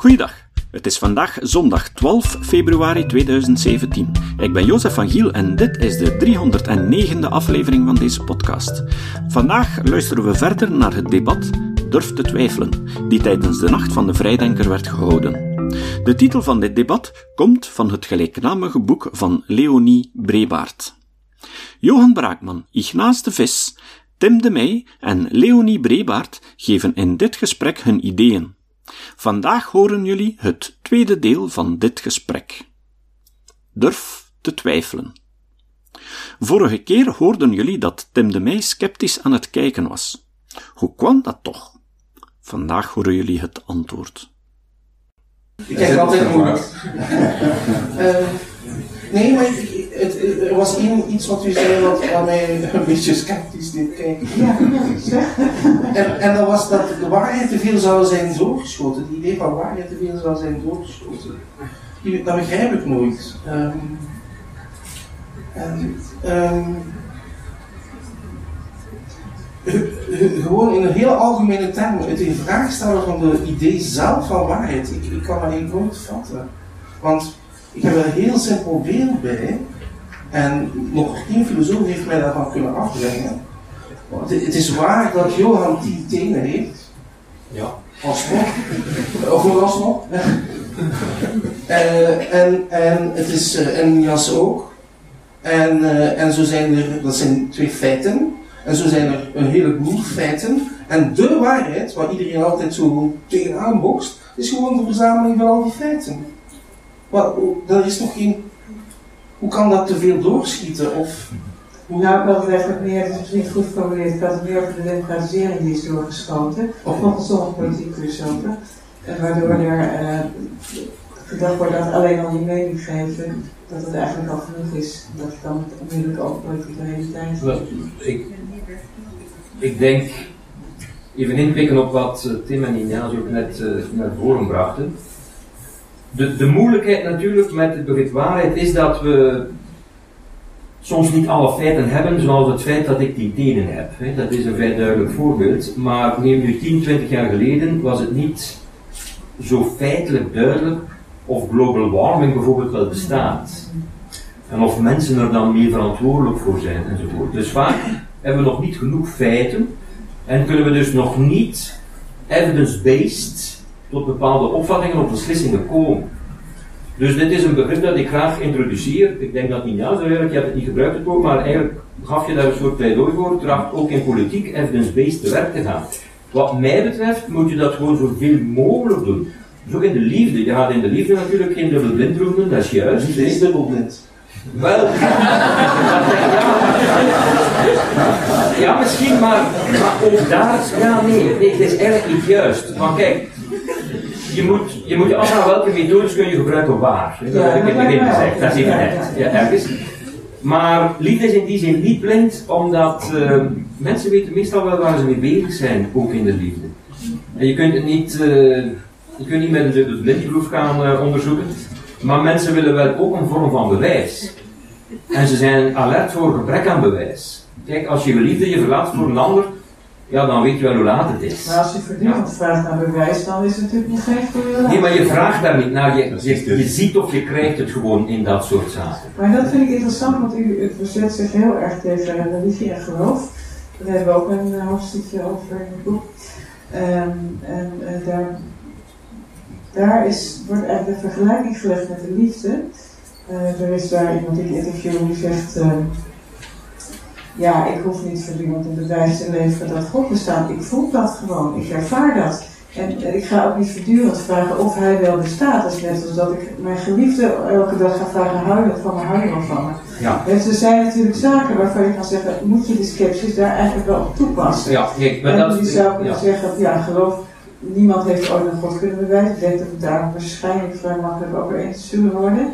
Goeiedag. Het is vandaag zondag 12 februari 2017. Ik ben Jozef van Giel en dit is de 309e aflevering van deze podcast. Vandaag luisteren we verder naar het debat Durf te twijfelen, die tijdens de Nacht van de Vrijdenker werd gehouden. De titel van dit debat komt van het gelijknamige boek van Leonie Brebaert. Johan Braakman, Ignaas de Vis, Tim de Meij en Leonie Brebaert geven in dit gesprek hun ideeën. Vandaag horen jullie het tweede deel van dit gesprek. Durf te twijfelen. Vorige keer hoorden jullie dat Tim de Meij sceptisch aan het kijken was. Hoe kwam dat toch? Vandaag horen jullie het antwoord. Ik kijk altijd moeilijk. uh, nee, maar ik, het, er was één, iets wat u zei wat, mij een beetje sceptisch deed kijken. Ja, en, en dat was dat de waarheid te veel zou zijn doorgeschoten. Het idee van waarheid te veel zou zijn doorgeschoten. Dat begrijp ik nooit. Um, en, um, gewoon in een heel algemene term, het in vraag stellen van de idee zelf van waarheid, ik, ik kan niet nooit vatten. Want ik heb er een heel simpel beeld bij, en nog geen filosoof heeft mij daarvan kunnen afbrengen. Want het is waar dat Johan tien tenen heeft. Ja. Alsnog. Of vooralsnog. uh, en, en het is, uh, en Jas ook. En, uh, en zo zijn er, dat zijn twee feiten. En zo zijn er een heleboel feiten. En de waarheid, waar iedereen altijd zo tegenaan bokst, is gewoon de verzameling van al die feiten. Maar er is nog geen. Hoe kan dat te veel doorschieten? Of... Nou, ik had het eigenlijk meer, het is misschien goed geformuleerd, had het meer over de democratisering is doorgeschoten. Of volgens sommige politieke filosofen. Waardoor er uh, gedacht wordt dat alleen al je mening geven, dat het eigenlijk al genoeg is. Dat het dan onmiddellijk ook politieke realiteit is. Ik, ik denk, even inpikken op wat Tim en Inja's ook net uh, naar voren brachten. De, de moeilijkheid natuurlijk met het begrip waarheid is dat we soms niet alle feiten hebben, zoals het feit dat ik die tenen heb. Dat is een vrij duidelijk voorbeeld. Maar neem nu 10, 20 jaar geleden was het niet zo feitelijk duidelijk of global warming bijvoorbeeld wel bestaat. En of mensen er dan meer verantwoordelijk voor zijn enzovoort. Dus vaak hebben we nog niet genoeg feiten en kunnen we dus nog niet evidence-based tot bepaalde opvattingen of beslissingen komen. Dus dit is een begrip dat ik graag introduceer. Ik denk dat niet ja, zo eigenlijk, je hebt het niet gebruikt het woord, maar eigenlijk gaf je daar een soort pleidooi voor, tracht ook in politiek evidence-based te werk te gaan. Wat mij betreft moet je dat gewoon zoveel mogelijk doen. Dus ook in de liefde. Je gaat in de liefde natuurlijk geen dubbelblind doen, dat is juist. Liefde is dubbelblind. Wel, ja, misschien, maar, maar ook daar, ja nee, nee, het is eigenlijk niet juist. Maar kijk, je moet, je moet afvragen welke methodes kun je gebruiken waar. Dat heb ik in het begin gezegd, dat is even net. Ja, ergens. Maar liefde is in die zin niet blind, omdat uh, mensen weten meestal wel waar ze mee bezig zijn, ook in de liefde. En je kunt het niet, uh, je kunt niet met een dubbele blindproef gaan uh, onderzoeken, maar mensen willen wel ook een vorm van bewijs. En ze zijn alert voor gebrek aan bewijs. Kijk, als je liefde je verlaat voor een ander, ja, dan weet je wel hoe laat het is. Maar als je voortdurend ja. vraagt naar bewijs, dan is het natuurlijk niet voor je Nee, maar je vraagt daar niet naar. Je, je, je, ziet of je krijgt het gewoon in dat soort zaken. Maar dat vind ik interessant, want u, verzet zich heel erg tegen religie en geloof. Daar hebben we ook een hoofdstukje over in het boek. Um, en uh, daar, daar is, wordt eigenlijk de vergelijking gelegd met de liefde. Uh, er is daar iemand in het interview die zegt... Uh, ja, ik hoef niet voor iemand een bewijs te leveren dat God bestaat. Ik voel dat gewoon, ik ervaar dat. En ik ga ook niet voortdurend vragen of hij wel bestaat. Dat is net als dat ik mijn geliefde elke dag ga vragen, hou je van me, hou je wel van me. Ja. Dus er zijn natuurlijk zaken waarvan je kan zeggen, moet je de sceptisch daar eigenlijk wel op toepassen. Ja, kijk, maar en dat, je zou kunnen ja. zeggen, ja, geloof, niemand heeft ooit een God kunnen bewijzen. Ik denk dat we daar waarschijnlijk vrij makkelijk over eens zullen worden.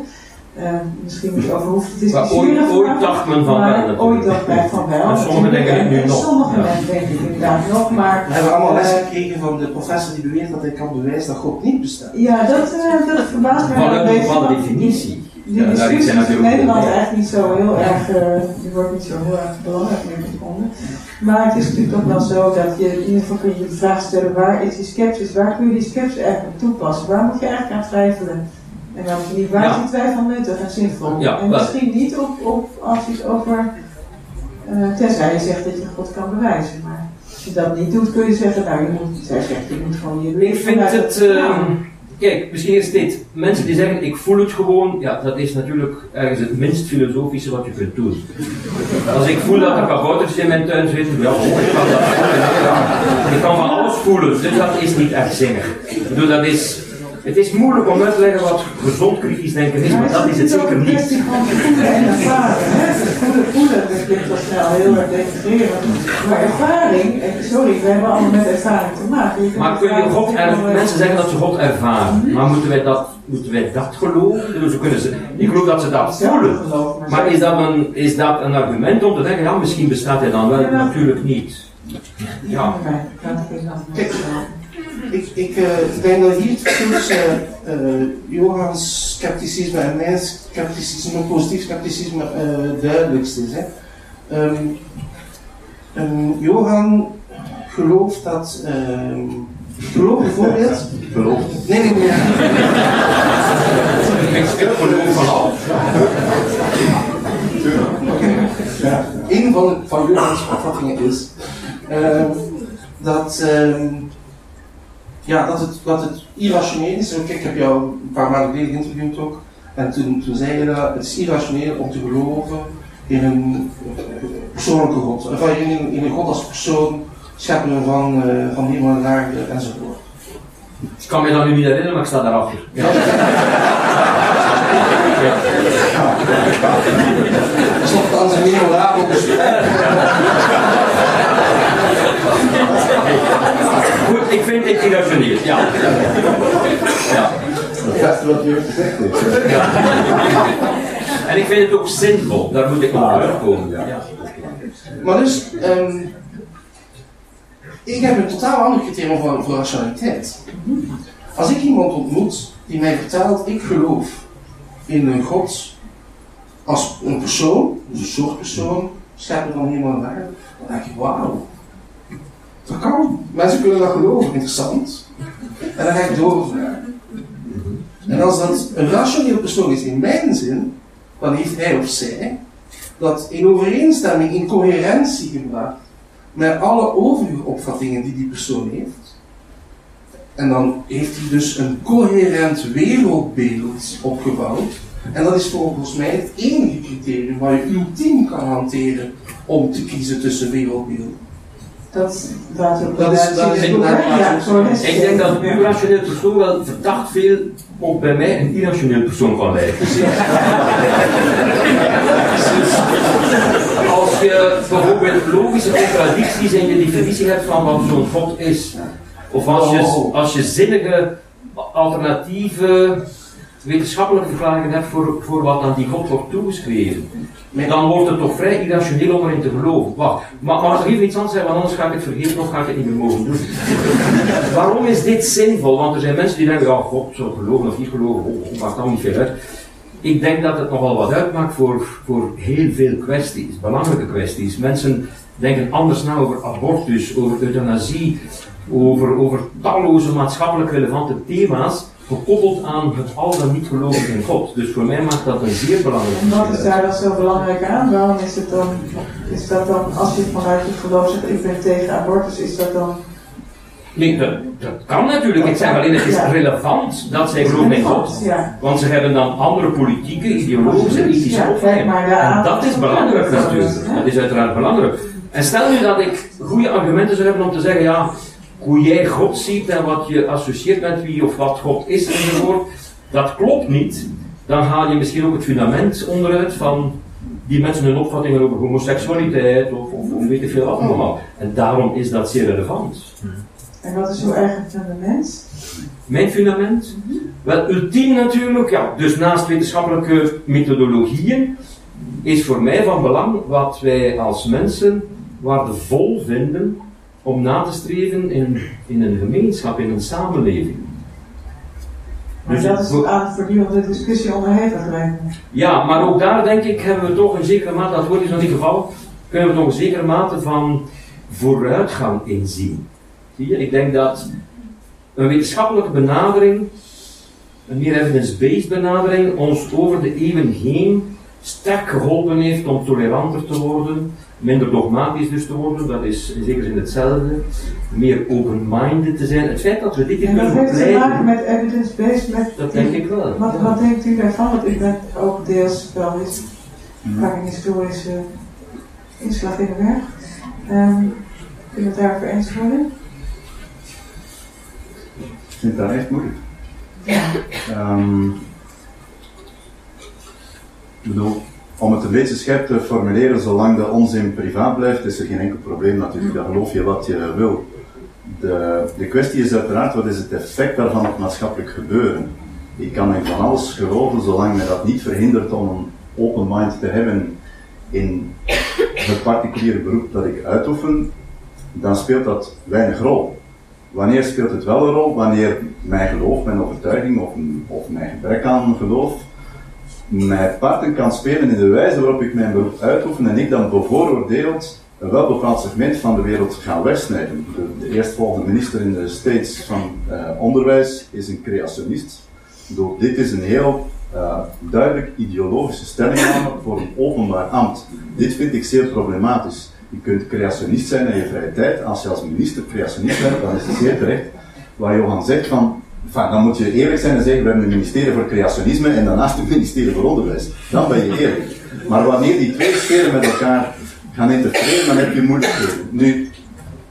Uh, misschien niet over hoeft te discussiëren. Maar ooit, ooit dacht men van wel. Ooit dacht men van wel. Sommigen denken het nu nog. Sommige Ja. mensen denken het inderdaad nog, maar... We hebben allemaal les eh, gekregen van de professor die beweert dat hij kan bewijzen dat God niet bestaat. Ja, dat, eh, dat verbaast mij wel een beetje, definitie. die Ja, daar discussie zijn is in natuurlijk Nederland ook- eigenlijk niet zo heel erg, eh, die wordt niet zo heel erg belangrijk meer gevonden. Maar het is natuurlijk toch wel zo dat je in ieder geval kun je de vraag stellen, waar is die sceptisch, waar kun je die sceptisch eigenlijk op toepassen? Waar moet je eigenlijk aan twijfelen? En dan niet, waar Ja. is die twijfel nuttig en zinvol? Ja, en wel- misschien niet op, op als je het over, eh, tenzij je zegt dat je God kan bewijzen. Maar als je dat niet doet, kun je zeggen, nou je moet, zij zegt, je moet gewoon je Ik leven vind vanuit het. ehm, kijk, misschien is dit. Mensen die zeggen ik voel het gewoon, ja, dat is natuurlijk ergens het minst filosofische wat je kunt doen. Als ik voel dat er kabouters in mijn tuin zitten, ja, oh, ik kan dat voelen. Ik kan van alles voelen, dus dat is niet echt zinnig. Ik bedoel, dat is. Het is moeilijk om uit te leggen wat gezond kritisch denken is, maar dat is het zeker niet. kwestie van voelen en ervaren. Hè? Dus Voelen, voelen, dat klinkt wel snel heel erg denigrerend. Maar ervaring, eh, sorry, we hebben allemaal met ervaring te maken. Maar kun je ervaren God er, allerlei- mensen zeggen dat ze God ervaren, maar moeten wij dat, moeten wij dat geloven? Dus we kunnen ze, ik geloof dat ze dat voelen. Maar is dat, een, is dat een argument om te denken, ja, misschien bestaat hij dan wel? Ja. Natuurlijk niet. Ja. Ik zo. Ik, eh, denk dat hier het tussen eh, Johans scepticisme en mijn scepticisme, positief scepticisme, eh duidelijkst is. Hè. Ehm, Johan gelooft dat. ehm geloof bijvoorbeeld. Gelooft. Nee, nee, nee. Ik, geloof. Een van, van Johans opvattingen is ehm, dat, ja, dat, het, dat het irrationeel is. Kijk, ik heb jou een paar maanden geleden geïnterviewd ook. En toen, toen zei je dat het is irrationeel om te geloven in een eh, persoonlijke God. In, een- in een God als persoon, schepper van, eh, van hemel en aarde enzovoort. Ik kan me dat nu niet herinneren, maar ik sta daarachter. Ja. Dat is nog dan een memorabel gesprek. Goed, ik vind dit irrationeel. Ja. ja. Dat is wat je gezegd heeft. ja. En ik vind het ook zinvol, daar moet ik nog op terugkomen. Ja. Maar dus, ehm, ik heb een totaal ander criterium voor, voor rationaliteit. Als ik iemand ontmoet die mij vertelt, ik geloof in een God als een persoon, dus een soort persoon, schepper van hemel en aarde, dan denk ik, wauw, dat kan. Mensen kunnen dat geloven, interessant. En dan ga ik doorvragen. En als dat een rationeel persoon is in mijn zin, dan heeft hij of zij dat in overeenstemming, in coherentie gebracht met alle overige opvattingen die die persoon heeft. En dan heeft hij dus een coherent wereldbeeld opgebouwd. En dat is volgens mij het enige criterium waar je ultiem kan hanteren om te kiezen tussen wereldbeelden. Dat ook Dat is- dat is Ja. Ik denk dat een Ja. irrationeel persoon wel verdacht veel ook bij mij een irrationeel persoon kan lijken. Als je bijvoorbeeld logische contradicties in je definitie hebt van wat zo'n God is, of als je, als je zinnige alternatieve wetenschappelijke verklaringen hebt voor, voor wat aan die God wordt toegeschreven, dan wordt het toch vrij irrationeel om erin te geloven. Wacht, maar ik even iets anders zeggen, want anders ga ik het vergeten of ga ik het niet meer mogen doen. Waarom is dit zinvol? Want er zijn mensen die denken, ja, God, zo geloven of niet geloven, oh, maakt allemaal niet veel uit. Ik denk dat het nogal wat uitmaakt voor, voor heel veel kwesties, belangrijke kwesties. Mensen denken anders na over abortus, over euthanasie, over, over talloze maatschappelijk relevante thema's, gekoppeld aan het al dan niet geloven in God. Dus voor mij maakt dat een zeer belangrijk En wat is daar dan zo belangrijk aan? Waarom is het dan, is dat dan, als je vanuit je geloof zegt, ik ben tegen abortus, is dat dan... Nee, dat, dat kan natuurlijk. Ik zeg alleen, het is Ja. relevant dat zij geloven in God. Ja. Want ze hebben dan andere politieke, ideologische, ethische ja. opvattingen. En dat is belangrijk natuurlijk. Dat is uiteraard belangrijk. En stel nu dat ik goede argumenten zou hebben om te zeggen, ja, hoe jij God ziet en wat je associeert met wie of wat God is enzovoort, dat klopt niet. Dan haal je misschien ook het fundament onderuit van die mensen hun opvattingen over homoseksualiteit of, of, of weet ik veel wat allemaal. En daarom is dat zeer relevant. En wat is uw eigen fundament? Mijn fundament? Wel, ultiem natuurlijk, ja, dus naast wetenschappelijke methodologieën, is voor mij van belang wat wij als mensen waardevol vinden om na te streven in, in een gemeenschap, in een samenleving. Maar dat is aan voortdurende discussie onderhevig me. Ja, maar ook daar denk ik hebben we toch een zekere mate, dat wordt in zo'n geval, kunnen we toch een zekere mate van vooruitgang inzien. Zie je? Ik denk dat een wetenschappelijke benadering, een meer evidence-based benadering, ons over de eeuwen heen sterk geholpen heeft om toleranter te worden, minder dogmatisch dus te worden, dat is in zekere zin hetzelfde, meer open-minded te zijn. Het feit dat we dit hier En dat kunnen heeft te maken met evidence-based, met dat denk ik wel. Wat, wat denkt u daarvan? Want u bent ook deels wel eens vaak een historische inslag in de werk. Ehm kun je het daarover eens worden? Ik vind dat echt moeilijk. Ehm, bedoel, om het een beetje scherp te formuleren, zolang de onzin privaat blijft, is er geen enkel probleem natuurlijk. Dan geloof je wat je wil. De, de kwestie is uiteraard, wat is het effect daarvan op maatschappelijk gebeuren? Ik kan in van alles geloven, zolang mij dat niet verhindert om een open mind te hebben in het particuliere beroep dat ik uitoefen, dan speelt dat weinig rol. Wanneer speelt het wel een rol? Wanneer mijn geloof, mijn overtuiging of, of mijn gebrek aan geloof mij parten kan spelen in de wijze waarop ik mijn beroep uitoefen en ik dan bevooroordeeld een welbepaald segment van de wereld ga wegsnijden. De, de eerstvolgende minister in de States van eh, Onderwijs is een creationist. Door dit is een heel uh, duidelijk ideologische stellingname voor een openbaar ambt. Dit vind ik zeer problematisch. Je kunt creationist zijn in je vrije tijd. Als je als minister creationist bent, dan is het zeer terecht waar Johan zegt van, dan moet je eerlijk zijn en zeggen, we hebben een ministerie voor creationisme en daarnaast een ministerie voor onderwijs. Dan ben je eerlijk. Maar wanneer die twee sferen met elkaar gaan interfereren, dan heb je moeilijkheden. Nu,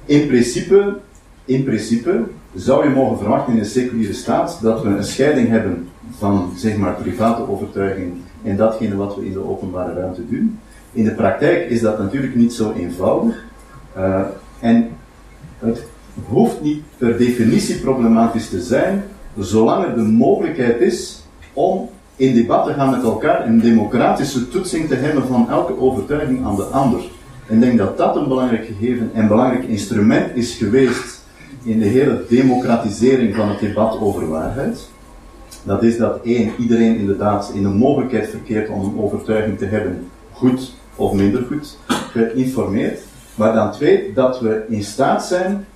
in principe, in principe zou je mogen verwachten in een seculiere staat dat we een scheiding hebben van, zeg maar, private overtuiging en datgene wat we in de openbare ruimte doen. In de praktijk is dat natuurlijk niet zo eenvoudig. Uh, en het hoeft niet per definitie problematisch te zijn, zolang er de mogelijkheid is om in debat te gaan met elkaar, een democratische toetsing te hebben van elke overtuiging aan de ander. En ik denk dat dat een belangrijk gegeven en belangrijk instrument is geweest in de hele democratisering van het debat over waarheid. Dat is dat één, iedereen inderdaad in de mogelijkheid verkeert om een overtuiging te hebben, goed of minder goed, geïnformeerd. Maar dan twee, dat we in staat zijn,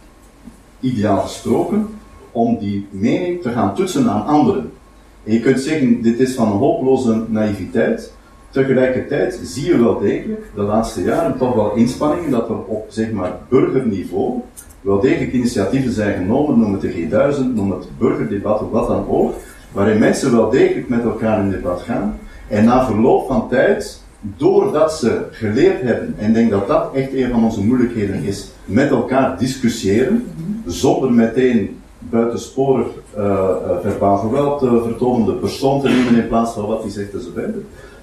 ideaal gesproken, om die mening te gaan toetsen aan anderen. En je kunt zeggen, dit is van een hopeloze naïviteit. Tegelijkertijd zie je wel degelijk de laatste jaren toch wel inspanningen dat er op zeg maar, burgerniveau wel degelijk initiatieven zijn genomen, noem het de G1000, noem het burgerdebat of wat dan ook, waarin mensen wel degelijk met elkaar in debat gaan en na verloop van tijd, doordat ze geleerd hebben, en ik denk dat dat echt een van onze moeilijkheden is, met elkaar discussiëren, zonder meteen buitensporig uh, verbaal geweld te vertonen, de persoon te nemen in plaats van wat hij zegt enzovoort,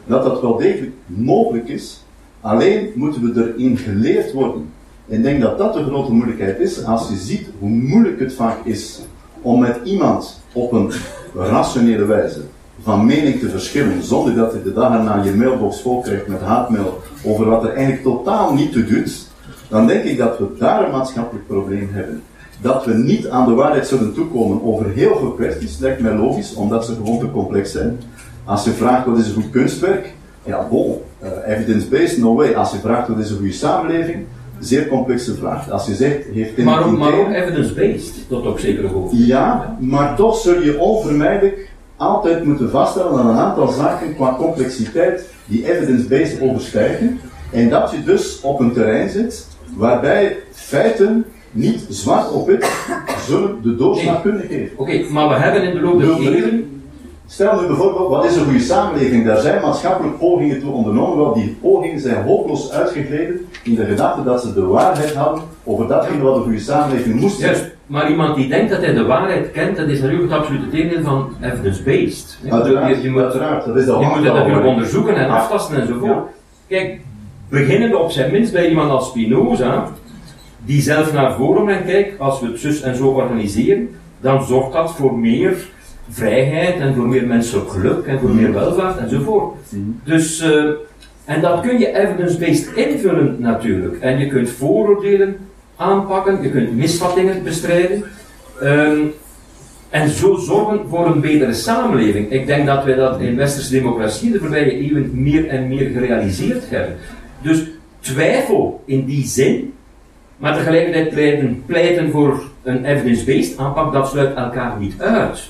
dat dat wel degelijk mogelijk is, alleen moeten we erin geleerd worden. En ik denk dat dat de grote moeilijkheid is, als je ziet hoe moeilijk het vaak is om met iemand op een rationele wijze van mening te verschillen, zonder dat je de dag erna je mailbox vol krijgt met haatmail over wat er eigenlijk totaal niet toe doet, dan denk ik dat we daar een maatschappelijk probleem hebben. Dat we niet aan de waarheid zullen toekomen over heel veel kwesties, lijkt mij logisch, omdat ze gewoon te complex zijn. Als je vraagt wat is een goed kunstwerk, ja, bon, uh, evidence-based, no way. Als je vraagt wat is een goede samenleving, zeer complexe vraag. Als je zegt, heeft maar ook, maar ook evidence-based, tot op zekere hoogte. Ja, maar toch zul je onvermijdelijk altijd moeten vaststellen dat een aantal zaken qua complexiteit die evidence-based overstijgen. En dat je dus op een terrein zit waarbij feiten niet zwart op wit zullen de doorslag kunnen geven. Oké, okay, maar we hebben in de loop der eeuwen... Stel nu bijvoorbeeld, wat is een goede samenleving? Daar zijn maatschappelijk pogingen toe ondernomen, wel die pogingen zijn hopeloos uitgegleden in de gedachte dat ze de waarheid hadden over datgene wat een goede samenleving moest zijn. Maar iemand die denkt dat hij de waarheid kent, dat is natuurlijk het absolute tegendeel van evidence-based. Uiteraard, je, je, moet, uiteraard, dat is de je moet het natuurlijk onderzoeken en aftasten enzovoort. Ja. Kijk, beginnende op zijn minst bij iemand als Spinoza, die zelf naar voren brengt, kijk, als we het zus en zo organiseren, dan zorgt dat voor meer vrijheid en voor meer menselijk geluk en voor meer welvaart enzovoort. Dus, uh, en dat kun je evidence-based invullen natuurlijk. En je kunt vooroordelen aanpakken, je kunt misvattingen bestrijden. Um, En zo zorgen voor een betere samenleving. Ik denk dat wij dat in westerse democratie de voorbije eeuwen meer en meer gerealiseerd hebben. Dus twijfel in die zin, maar tegelijkertijd pleiten, pleiten voor een evidence-based aanpak, dat sluit elkaar niet uit.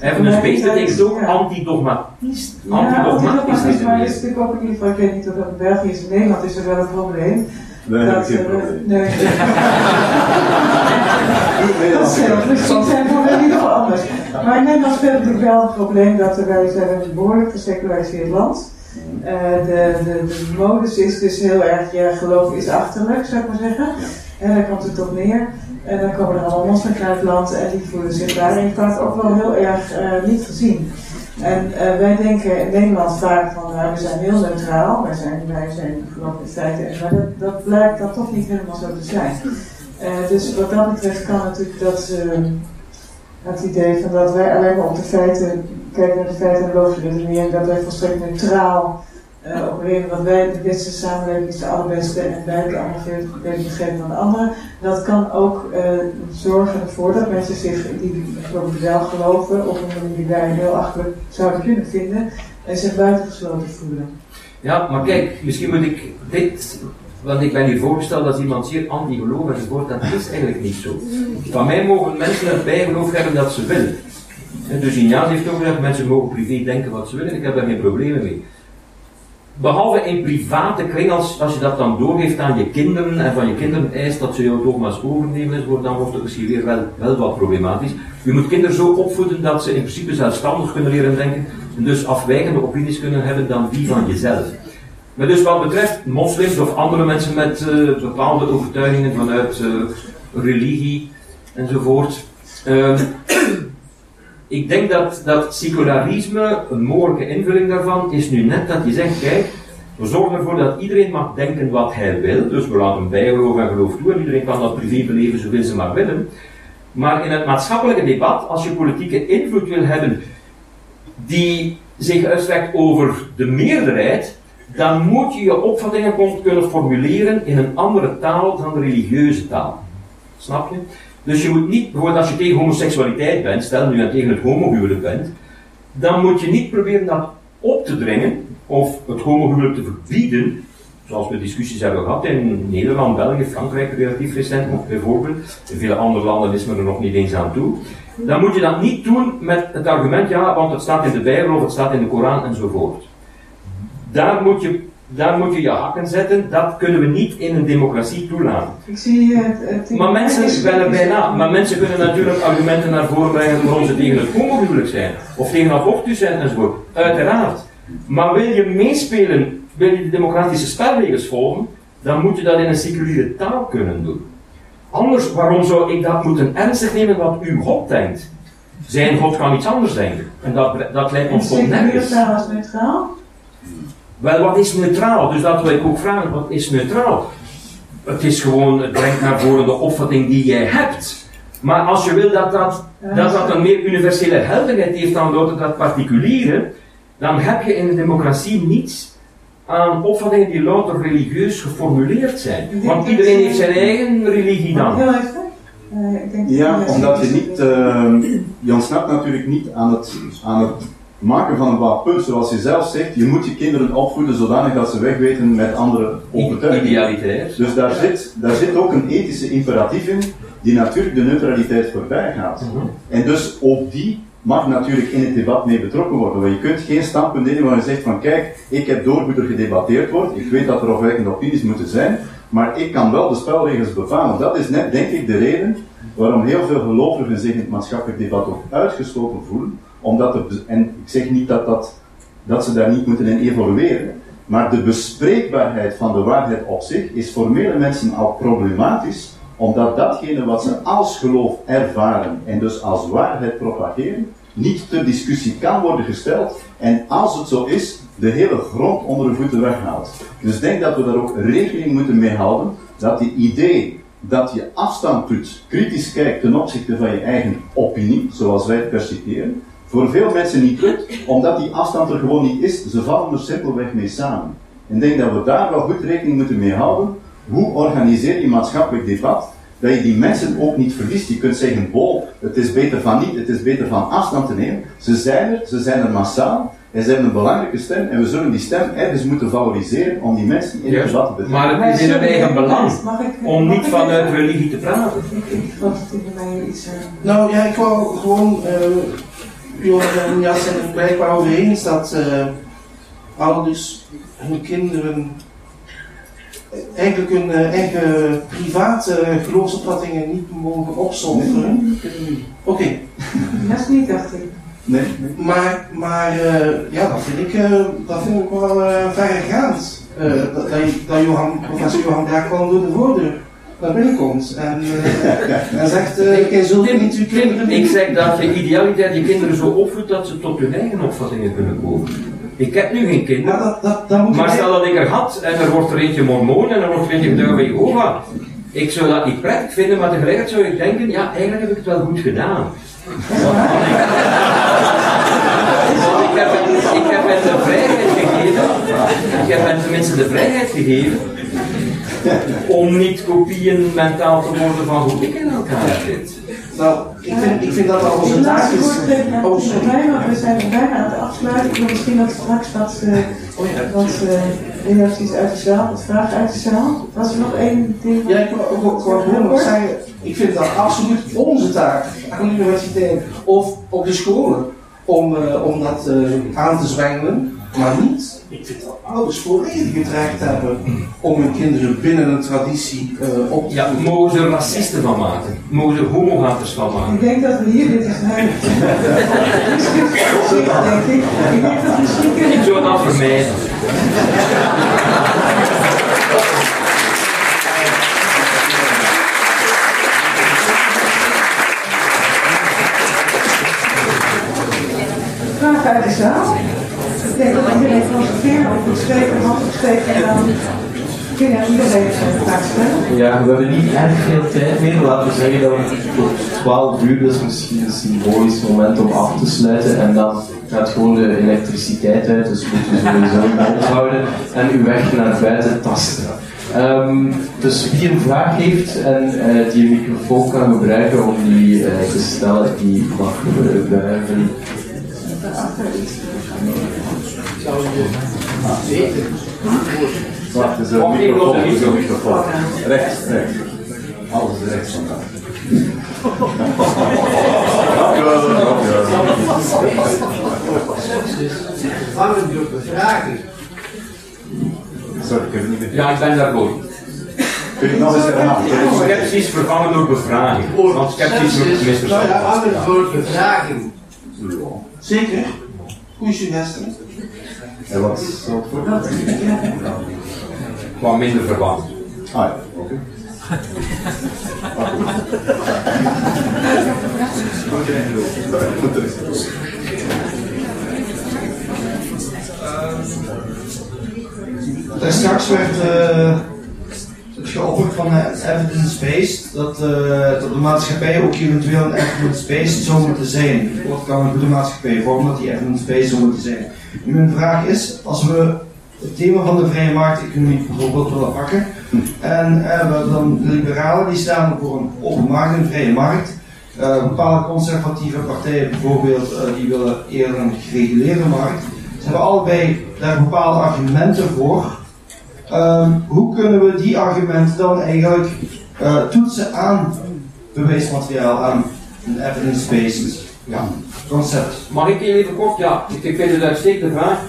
Evidence-based betekent ook antidogmatisch. Ja, antidogmatisch, maar is natuurlijk ook in ieder geval, ik weet niet of dat in België is, in Nederland is er wel een probleem. Wij hebben geen probleem. Nee. dat is heel zijn we in ieder geval anders. Maar in Nederland speelt natuurlijk wel het probleem dat wij zijn een behoorlijk geseculariseerd land. Uh, de, de, de modus is dus heel erg, ja, geloof is achterlijk, zou ik maar zeggen. En daar komt het op neer. En dan komen er allemaal moslims uit het land en die voelen zich daarin vaak ook wel heel erg uh, niet gezien. En uh, wij denken in Nederland vaak van, nou, we zijn heel neutraal, wij zijn, wij zijn geloof in feite, maar dat, dat blijkt dan toch niet helemaal zo te zijn. Uh, dus wat dat betreft kan natuurlijk dat, het idee van dat wij alleen maar op de feiten kijken naar de feiten en logische redenering, dat wij volstrekt neutraal uh, opereren wat wij de beste samenleving is de allerbeste en wij het allemaal veel beter geven dan de anderen. Dat kan ook uh, zorgen ervoor dat mensen zich die bijvoorbeeld wel geloven op een manier die wij heel achterlijk zouden kunnen vinden en zich buitengesloten voelen. Ja, maar kijk, misschien moet ik dit, want ik ben hier voorgesteld als iemand zeer anti-geloof enzovoort, dat is eigenlijk niet zo. Van mij mogen mensen het bijgeloof hebben dat ze willen. En dus Ignace heeft ook gezegd, mensen mogen privé denken wat ze willen, ik heb daar geen problemen mee. Behalve in private kring, als, je dat dan doorgeeft aan je kinderen en van je kinderen eist dat ze jouw dogma's overnemen, dan wordt het misschien weer wel, wel wat problematisch. Je moet kinderen zo opvoeden dat ze in principe zelfstandig kunnen leren denken en dus afwijkende opinies kunnen hebben dan die van jezelf. Maar dus wat betreft moslims of andere mensen met uh, bepaalde overtuigingen vanuit uh, religie enzovoort. Uh, ik denk dat, dat secularisme, een mogelijke invulling daarvan, is nu net dat je zegt, kijk, we zorgen ervoor dat iedereen mag denken wat hij wil, dus we laten bijgeloof en geloof toe en iedereen kan dat privé beleven zoveel ze maar willen. Maar in het maatschappelijke debat, als je politieke invloed wil hebben die zich uitstrekt over de meerderheid, dan moet je je opvattingen kunnen formuleren in een andere taal dan de religieuze taal. Snap je? Dus je moet niet, bijvoorbeeld als je tegen homoseksualiteit bent, stel nu je tegen het homohuwelijk bent, dan moet je niet proberen dat op te dringen of het homohuwelijk te verbieden, zoals we discussies hebben gehad in Nederland, België, Frankrijk relatief recent bijvoorbeeld. In vele andere landen is men er nog niet eens aan toe. Dan moet je dat niet doen met het argument, ja, want het staat in de Bijbel of het staat in de Koran enzovoort. Daar moet je daar moet je je hakken zetten. Dat kunnen we niet in een democratie toelaten. Ik zie het. het maar mensen bellen bijna. Maar mensen kunnen natuurlijk argumenten naar voren brengen waarom ze tegen het homohuwelijk zijn. Of tegen abortus zijn enzovoort. Uiteraard. Maar wil je meespelen, wil je de democratische spelregels volgen, dan moet je dat in een seculiere taal kunnen doen. Anders, waarom zou ik dat moeten ernstig nemen wat uw God denkt? Zijn God kan iets anders denken. En dat, dat lijkt ons tot nergens. Seculiere taal als neutraal? Wel, wat is neutraal? Dus dat wil ik ook vragen, wat is neutraal? Het is gewoon, het brengt naar voren de opvatting die jij hebt. Maar als je wil dat dat, dat, dat een meer universele helderheid heeft dan louter dat particuliere, dan heb je in de democratie niets aan opvattingen die louter religieus geformuleerd zijn. Want iedereen heeft zijn eigen religie dan. Ja, omdat je niet, uh, je ontsnapt natuurlijk niet aan het, aan het maken van een bepaald punt, zoals je zelf zegt, je moet je kinderen opvoeden zodanig dat ze wegweten met andere overtuigingen. Dus daar, zit, daar zit ook een ethische imperatief in, die natuurlijk de neutraliteit voorbij gaat. Mhm. En dus ook die mag natuurlijk in het debat mee betrokken worden. Want je kunt geen standpunt nemen waar je zegt van kijk, ik heb door hoe er gedebatteerd wordt, ik weet dat er afwijkende opinies moeten zijn, maar ik kan wel de spelregels bepalen. Dat is net, denk ik, de reden waarom heel veel gelovigen zich in het maatschappelijk debat ook uitgesloten voelen, omdat er, en ik zeg niet dat, dat, dat ze daar niet moeten in evolueren, maar de bespreekbaarheid van de waarheid op zich is voor vele mensen al problematisch, omdat datgene wat ze als geloof ervaren en dus als waarheid propageren, niet ter discussie kan worden gesteld en als het zo is, de hele grond onder de voeten weghaalt. Dus ik denk dat we daar ook rekening moeten mee houden dat die idee dat je afstand doet, kritisch kijkt ten opzichte van je eigen opinie, zoals wij het percipiëren, voor veel mensen niet lukt, omdat die afstand er gewoon niet is. Ze vallen er simpelweg mee samen. En ik denk dat we daar wel goed rekening moeten mee houden. Hoe organiseer je maatschappelijk debat dat je die mensen ook niet verliest. Je kunt zeggen, wow, het is beter van niet, het is beter van afstand te nemen. Ze zijn er, ze zijn er massaal, en ze hebben een belangrijke stem, en we zullen die stem ergens moeten valoriseren om die mensen in het debat te betrekken. Maar het is in hun eigen belang Mag ik, om mag niet ik vanuit even- religie te praten. Mij iets zeggen. Nou ja, ik wou gewoon, uh, Johan Jas ik ben het wel over eens dat eh, ouders hun kinderen eigenlijk hun eh, eigen private geloofsopvattingen niet mogen opzommeren. Oké, Dat is niet, dacht ik. Nee, maar, maar eh, ja, dat vind ik, eh, dat vind ik wel eh verregaand. Eh, dat, dat, dat Johan, professor Johan Braak gewoon door de voordeur naar binnen komt en, eh, en zegt, eh jij zult Tim, niet uw kinderen Ik zeg dat je idealiteit je kinderen zo opvoedt dat ze tot hun eigen opvattingen kunnen komen. Ik heb nu geen Maar kinderen. dat, dat, dat moet Maar je- stel dat ik er had en er wordt er eentje mormoon en er wordt er eentje van Jehovah. Ik zou dat niet prettig vinden, maar tegelijkertijd zou ik denken, ja, eigenlijk heb ik het wel goed gedaan. Want, ik, want ik, heb, hen- ik heb hen de vrijheid gegeven, ik heb hen tenminste de vrijheid gegeven, om niet kopieën mentaal te worden van hoe ik in elkaar zit. Nou, ik vind, ik vind dat dat onze taak is. Oh, sorry. we zijn bijna aan het afsluiten. Ik wil misschien dat straks wat, Oh ja. wat eh, reacties uit de zaal, wat vragen uit de zaal. Was er nog één ding? Ja, ik wil ook gewoon nog zeggen, ik vind dat absoluut onze taak aan de universiteit of op de scholen om, eh, om dat eh, aan te zwengelen. Maar niet, ik vind dat ouders volledig het recht hebben om hun kinderen binnen een traditie eh, op te Ja, voeden. mogen ze er racisten van maken? Mogen ze er homogaters van maken? Ik denk dat we hier dit is denk ik. Ik denk dat we misschien Ik kunnen. zou dat vermijden. Vragen uit de zaal. Ik denk dat iedereen het opsteken en dan iedereen vraag stellen. Ja, we hebben niet erg veel tijd meer. Laten we zeggen dat we tot 12 uur, dat is misschien een symbolisch moment om af te sluiten. En dan gaat gewoon de elektriciteit uit, dus moet je sowieso mond houden en uw weg naar buiten tasten. Ehm, dus wie een vraag heeft en eh, die een microfoon kan gebruiken om die eh, te stellen, die mag uh, buigen. Iets. wacht, is een even microfoon, is een micro. microfoon. Rechts, rechts. Alles is rechts vandaag. Dank u wel. Sorry, ik heb het niet meer. Ja, ik ben daarvoor. Kun je het nog eens herhalen? Sceptisch vervangen door bevraging. Want sceptisch wordt ja, misverstand. aan het woord bevraging. Zeker. Goeie suggestie. En wat het voor? Kwam minder verwacht. Ah ja, oké. Daar straks werd uh, geopperd van uh, evidence-based, dat, de maatschappij ook eventueel een evidence-based zou moeten zijn. Wat kan een goede maatschappij vormen dat die evidence-based zou moeten zijn? Nu mijn vraag is, als we het thema van de vrije markteconomie bijvoorbeeld willen pakken, en uh, dan de liberalen die staan voor een open markt, een vrije markt, bepaalde conservatieve partijen bijvoorbeeld, die willen eerder een gereguleerde markt. Ze hebben allebei daar bepaalde argumenten voor. Um, hoe kunnen we die argumenten dan eigenlijk uh, toetsen aan bewijsmateriaal, aan een evidence-based ja, concept? Mag ik hier even kort? Ja, ik vind het een uitstekende vraag.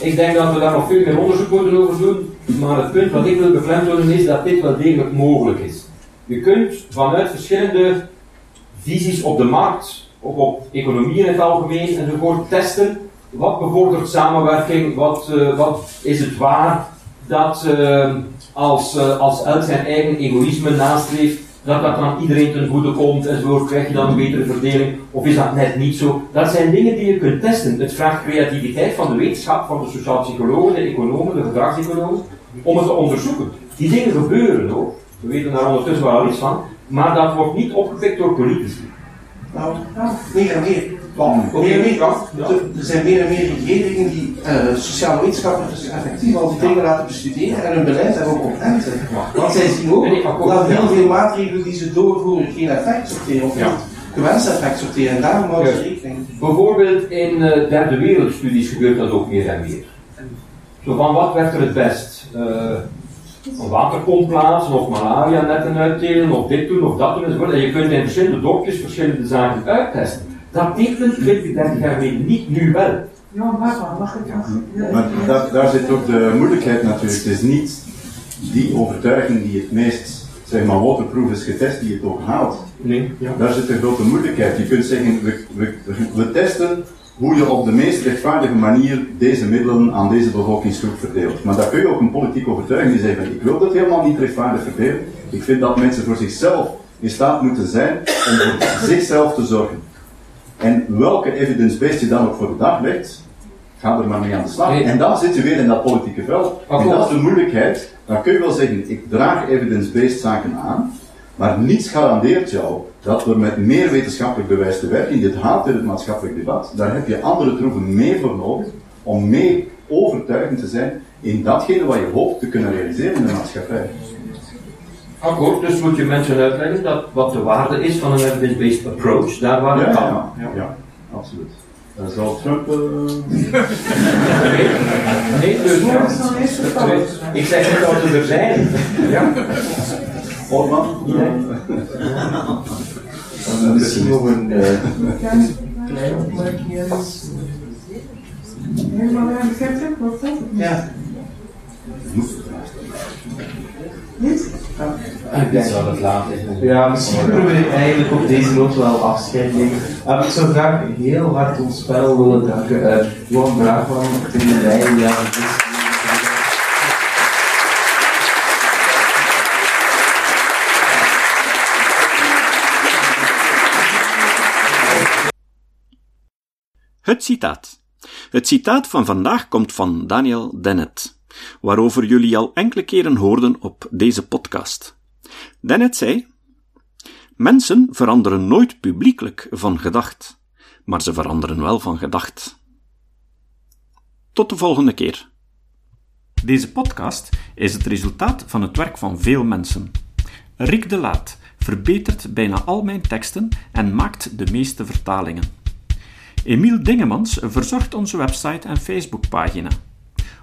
Ik denk dat we daar nog veel meer onderzoek moeten over doen. Maar het punt wat ik wil beklemtonen is dat dit wel degelijk mogelijk is. Je kunt vanuit verschillende visies op de markt, of op economie in het algemeen enzovoort, testen wat bevordert samenwerking, wat, uh, wat is het waar dat uh, als, uh, als elk zijn eigen egoïsme nastreeft, dat dat dan iedereen ten goede komt enzovoort, krijg je dan een betere verdeling, of is dat net niet zo? Dat zijn dingen die je kunt testen. Het vraagt creativiteit van de wetenschap, van de sociaal psychologen, de economen, de gedragseconomen, om het te onderzoeken. Die dingen gebeuren hoor, we weten daar ondertussen wel iets van, maar dat wordt niet opgepikt door politici. Nou, negeer, negeer. meer en meer, er zijn meer en meer regeringen die uh, sociale wetenschappen dus effectief al die dingen laten bestuderen en hun beleid daarop openten. Want zij zien ook dat heel veel maatregelen die ze doorvoeren geen effect sorteren of niet gewenst effect sorteren. En daarom houden ze rekening. Bijvoorbeeld in uh, derde wereldstudies gebeurt dat ook meer en meer. Zo van wat werkt er het best? Uh, een waterpomp plaatsen, of malaria netten uitdelen, of dit doen, of dat doen enzovoort. En je kunt in verschillende dorpjes verschillende zaken uittesten. Dat tekent 20, 30 jaar geleden niet, nu wel. Ja, maar mag ik nog? Maar daar, daar zit ook de moeilijkheid natuurlijk. Het is niet die overtuiging die het meest, zeg maar, waterproof is getest, die het ook haalt. Nee, ja. Daar zit een grote moeilijkheid. Je kunt zeggen, we, we, we testen hoe je op de meest rechtvaardige manier deze middelen aan deze bevolkingsgroep verdeelt. Maar daar kun je ook een politieke overtuiging die zegt, ik wil dat helemaal niet rechtvaardig verdelen. Ik vind dat mensen voor zichzelf in staat moeten zijn om voor zichzelf te zorgen. En welke evidence-based je dan ook voor de dag legt, ga er maar mee aan de slag. En dan zit je weer in dat politieke veld. En dat is de moeilijkheid. Dan kun je wel zeggen, ik draag evidence-based zaken aan, maar niets garandeert jou dat we met meer wetenschappelijk bewijs te werken, dit haalt in het maatschappelijk debat, daar heb je andere troeven meer voor nodig om mee overtuigend te zijn in datgene wat je hoopt te kunnen realiseren in de maatschappij. Akkoord, dus moet je mensen uitleggen dat wat de waarde is van een evidence-based approach, daar waar het ja, kan. Ja, ja, ja, absoluut. Dat zal Trump. Uh... nee, dus. Ik zeg niet dat we er zijn. Ja. Orban? Ja. Misschien nog een uh, klein opmerkje. Helemaal aan de verte, wat dat? Ja. Niet? Ik denk dat het laat is. Ja, misschien kunnen we eigenlijk op deze noot wel afscheid nemen. Uh, ik zou graag heel hard ons spel willen danken. Uh, Johan Braakman, Tim de Rij, ja, Het citaat. Het citaat van vandaag komt van Daniel Dennett, waarover jullie al enkele keren hoorden op deze podcast. Dennett zei: Mensen veranderen nooit publiekelijk van gedacht, maar ze veranderen wel van gedacht. Tot de volgende keer. Deze podcast is het resultaat van het werk van veel mensen. Rick de Laat verbetert bijna al mijn teksten en maakt de meeste vertalingen. Emiel Dingemans verzorgt onze website en Facebookpagina.